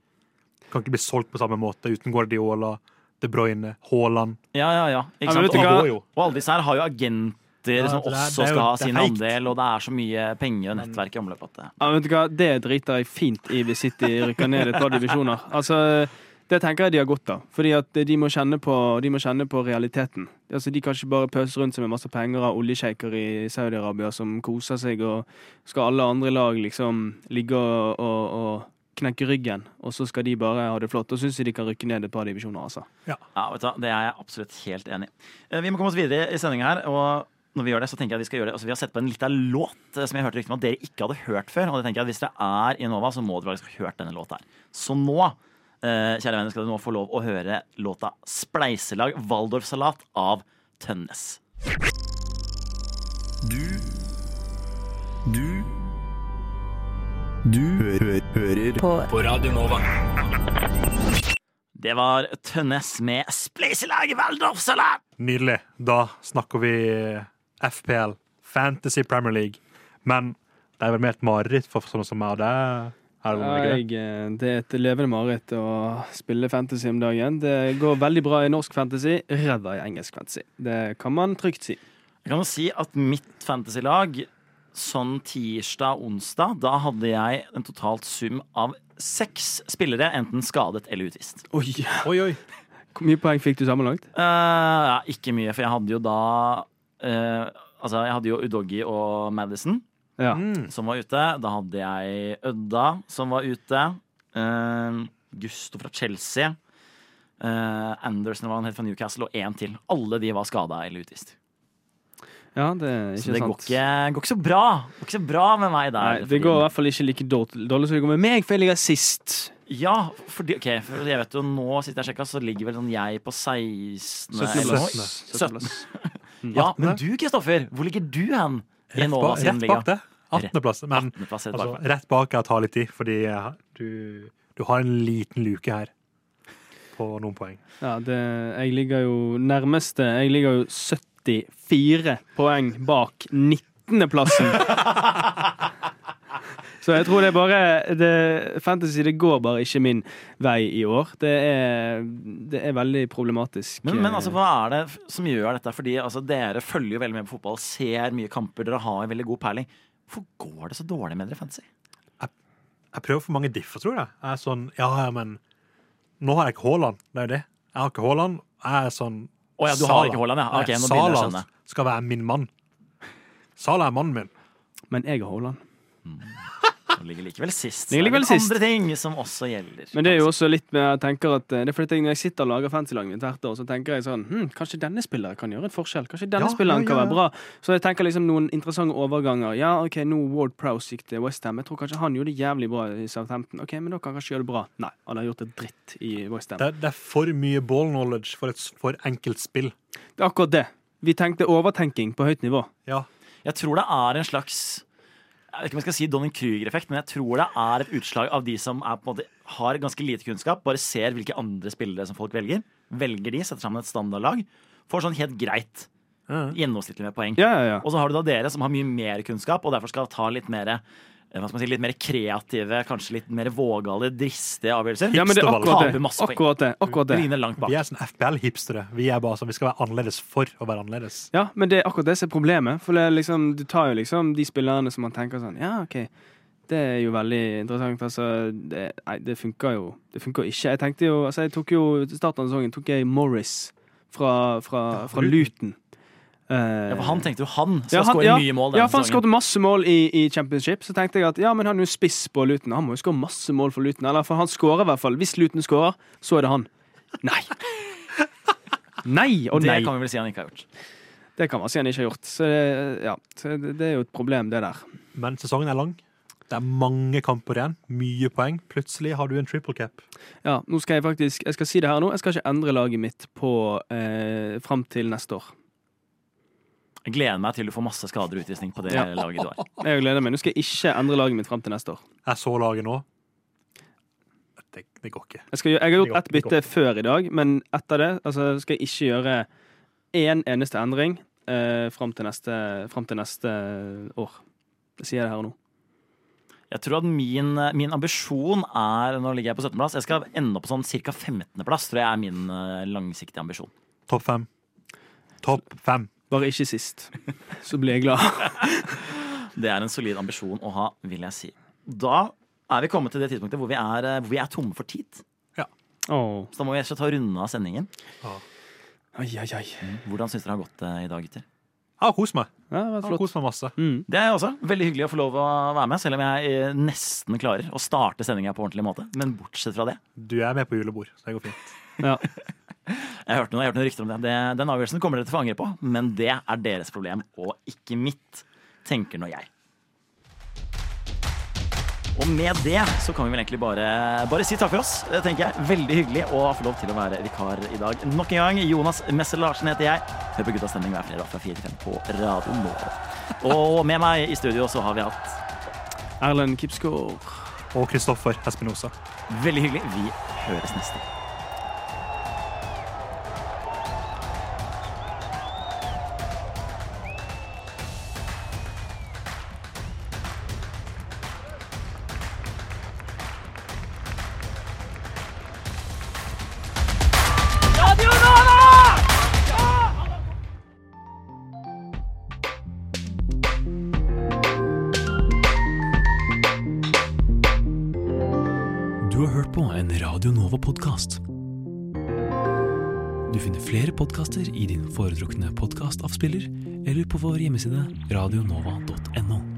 Kan ikke bli solgt på samme måte uten Guardiola, De Bruyne, Haaland. Ja, ja, ja. Ikke sant? Og, og alle disse her har jo agenter Ja, som det er- også det er jo- skal ha sin andel, og det er så mye penger og nettverk i omløp at det Ja, vet du hva? Det driter jeg fint i hvis City rykker ned et par divisjoner. Altså, det tenker jeg de har godt av. Fordi at de må kjenne på, de må kjenne på realiteten. Altså, de kan ikke bare pøse rundt seg med masse penger av oljesjeiker i Saudi-Arabia som koser seg, og skal alle andre lag liksom ligge og, og, og knekke ryggen, og så skal de bare ha det flott. Og syns jeg de kan rykke ned et par divisjoner, altså. Ja, vet du hva, Det er jeg absolutt helt enig i. Eh, Vi må komme oss videre i sendinga her. Og når vi gjør det, så tenker jeg at vi skal gjøre det. Altså, vi har sett på en liten låt eh, som jeg hørte rykte om at dere ikke hadde hørt før. Og det tenker jeg at hvis dere er i Nova, så må dere faktisk ha hørt denne låta her. Så nå, eh, kjære venner, skal dere nå få lov å høre låta 'Spleiselag Waldorfsalat' av Tønnes. Du Du Du hø hø hører på. på Radio Nova. Det var Tønnes med 'Spleiselag Waldorfsalat'. Nydelig. Da snakker vi FPL, Fantasy Premier League. Men det er vel mer et mareritt for sånne som meg og deg. Jeg, eh, det er et levende mareritt å spille fantasy om dagen. Det går veldig bra i norsk fantasy, ræva i engelsk fantasy. Det kan man trygt si. Jeg kan jo si at mitt fantasylag sånn tirsdag-onsdag, da hadde jeg en totalt sum av seks spillere, enten skadet eller utvist. Oi, Oi, oi. Hvor mye poeng fikk du sammenlagt? Uh, ja, ikke mye, for jeg hadde jo da uh, Altså, jeg hadde jo Udogi og Madison Ja. Mm. som var ute. Da hadde jeg Ødda som var ute. Uh, Gusto fra Chelsea. Uh, Anderson var han helt fra Newcastle, og én til. Alle de var skada eller utvist. Ja, det er Så det sant. går ikke, går ikke så bra. Går ikke så bra med meg der. Nei, det går i hvert fall ikke like dårlig som det går med meg, for jeg ligger sist. Ja, fordi, ok, for jeg vet jo nå sitter jeg og sjekker, så ligger vel sånn jeg på 16. eller noe. 17. 17. Ja, men du, Kristoffer, hvor ligger du hen? I Rett, Nova ba, sin rett bak det. 18.-plass. Men 18.-plass, rett altså, rett bak jeg tar litt tid, fordi eh, du, du har en liten luke her på noen poeng. Ja, det, jeg ligger jo nærmeste Jeg ligger jo 74 poeng bak 19.-plassen. Så jeg tror det er bare det, Fantasy det går bare ikke min vei i år. Det er, det er veldig problematisk. Men, men altså, hva er det som gjør dette? Fordi altså, Dere følger jo veldig med på fotball, ser mye kamper, dere har en veldig god perling. Hvorfor går det så dårlig med dere i fantasy? Jeg prøver for mange differ, tror jeg. Jeg er sånn, ja, ja, men nå har jeg ikke Haaland. Det er jo det. Jeg har ikke Haaland. Jeg er sånn Å ja, du har ikke Haaland, ja. Ok, Sala skal være min mann. Sala er mannen min. Men jeg har Haaland. Du ligger likevel sist. Ligger likevel er sist. andre ting som også gjelder. Men det er jo også litt med jeg tenker at eh, Det er fordi jeg- Når jeg sitter og lager fantasy-laget mitt hvert år, så tenker jeg sånn hm, Kanskje denne spilleren kan gjøre en forskjell? Kanskje denne Ja, spilleren ja, kan være bra? Så jeg tenker liksom noen interessante overganger. Ja, OK, nå Ward Prowse gikk til Westham. Jeg tror kanskje han gjorde det jævlig bra i Southampton. Ok, Men da kan han kanskje gjøre det bra. Nei, han har gjort det dritt i Westham. Det, det er for mye ball knowledge for et for enkelt spill. Det er akkurat det. Vi tenkte overtenking på høyt nivå. Ja. Jeg tror det er en slags jeg vet ikke om jeg skal si Donning Krüger-effekt, men jeg tror det er et utslag av de som er på en måte, har ganske lite kunnskap, bare ser hvilke andre spillere som folk velger. Velger de, setter sammen et standardlag. Får sånn helt greit gjennomsnittlig med poeng. Ja, ja, ja. Og så har du da dere som har mye mer kunnskap, og derfor skal ta litt mer hva skal man si, litt mer kreative, kanskje litt mer vågale, dristige avgjørelser. ja men det er akkurat det. Akkurat det. Akkurat Det det. langt bak. Vi er sånn FBL-hipstere. Vi er bare sånn, vi skal være annerledes for å være annerledes. Ja, men det er akkurat det som er problemet. For det er liksom, du tar jo liksom de spillerne som man tenker sånn Ja, OK. Det er jo veldig interessant. Altså, det, nei, det funker jo Det funker ikke. Jeg tenkte jo Altså, jeg tok jo starten av sesongen tok jeg Morris fra, fra, fra Luton. Eh, Ja, for han tenkte jo han skal ja, han- skåre ja, mye mål Ja, for han skåret masse mål i, i Championship. Så tenkte jeg at ja, men han er jo spiss på Luton. Han må jo skåre masse mål for Luton. Eller for han skårer i hvert fall. Hvis Luton skårer, så er det han. Nei. Nei og nei. Det kan vi vel si han ikke har gjort. Det kan man si han ikke har gjort. Så det, ja, så det, det er jo et problem, det der. Men sesongen er lang. Det er mange kamper igjen. Mye poeng. Plutselig har du en triple cap. Ja, nå skal jeg faktisk Jeg skal si det her nå. Jeg skal ikke endre laget mitt på eh, fram til neste år. Jeg gleder meg til du får masse skader og utvisning på det Ja. laget du har. Jeg gleder meg. Nå skal jeg ikke endre laget mitt fram til neste år. Jeg så laget nå. Det, det går ikke. Jeg, skal, gjøre- jeg har gjort ett bytte før i dag, men etter det altså, skal jeg ikke gjøre én eneste endring eh, fram til, neste- fram til neste år. Det sier jeg her og nå. Jeg tror at min, min ambisjon er Nå ligger jeg på 17.-plass. Jeg skal ende opp på sånn ca. 15.-plass, tror jeg er min eh, langsiktige ambisjon. Topp fem. Topp fem. Bare ikke sist. Så blir jeg glad. Det er en solid ambisjon å ha, vil jeg si. Da er vi kommet til det tidspunktet hvor vi er, eh, hvor vi er tomme for tid. Åh. Så da må vi ikke ta runde av sendingen. Ai, ai, ai. Hvordan syns dere det har gått eh, i dag, gutter? Jeg har kost meg. Ja, det Jeg har kost meg masse. Mm. Det er jeg også. Veldig hyggelig å få lov å være med, selv om jeg eh, nesten klarer å starte sendinga på ordentlig måte. Men bortsett fra det. Du er med på julebord, så det går fint. Ja. Jeg har hørt noen, jeg noen rykter om det. det. Den avgjørelsen kommer dere til å få angre på, men det er deres problem, og ikke mitt, tenker nå jeg. Og med det så kan vi vel egentlig bare, bare si takk for oss. Det tenker jeg. Veldig hyggelig å få lov til å være vikar i dag. Nok en gang, Jonas Messel Larsen heter jeg. Hør på Guttas stemning hver fredag fra 4 til 5 på Radio Nova. Og med meg i studio så har vi hatt Erlend Kipsgaard. Og Kristoffer Espinosa. Veldig hyggelig. Vi høres neste. Du podkastavspiller eller på vår hjemmeside radionova.no.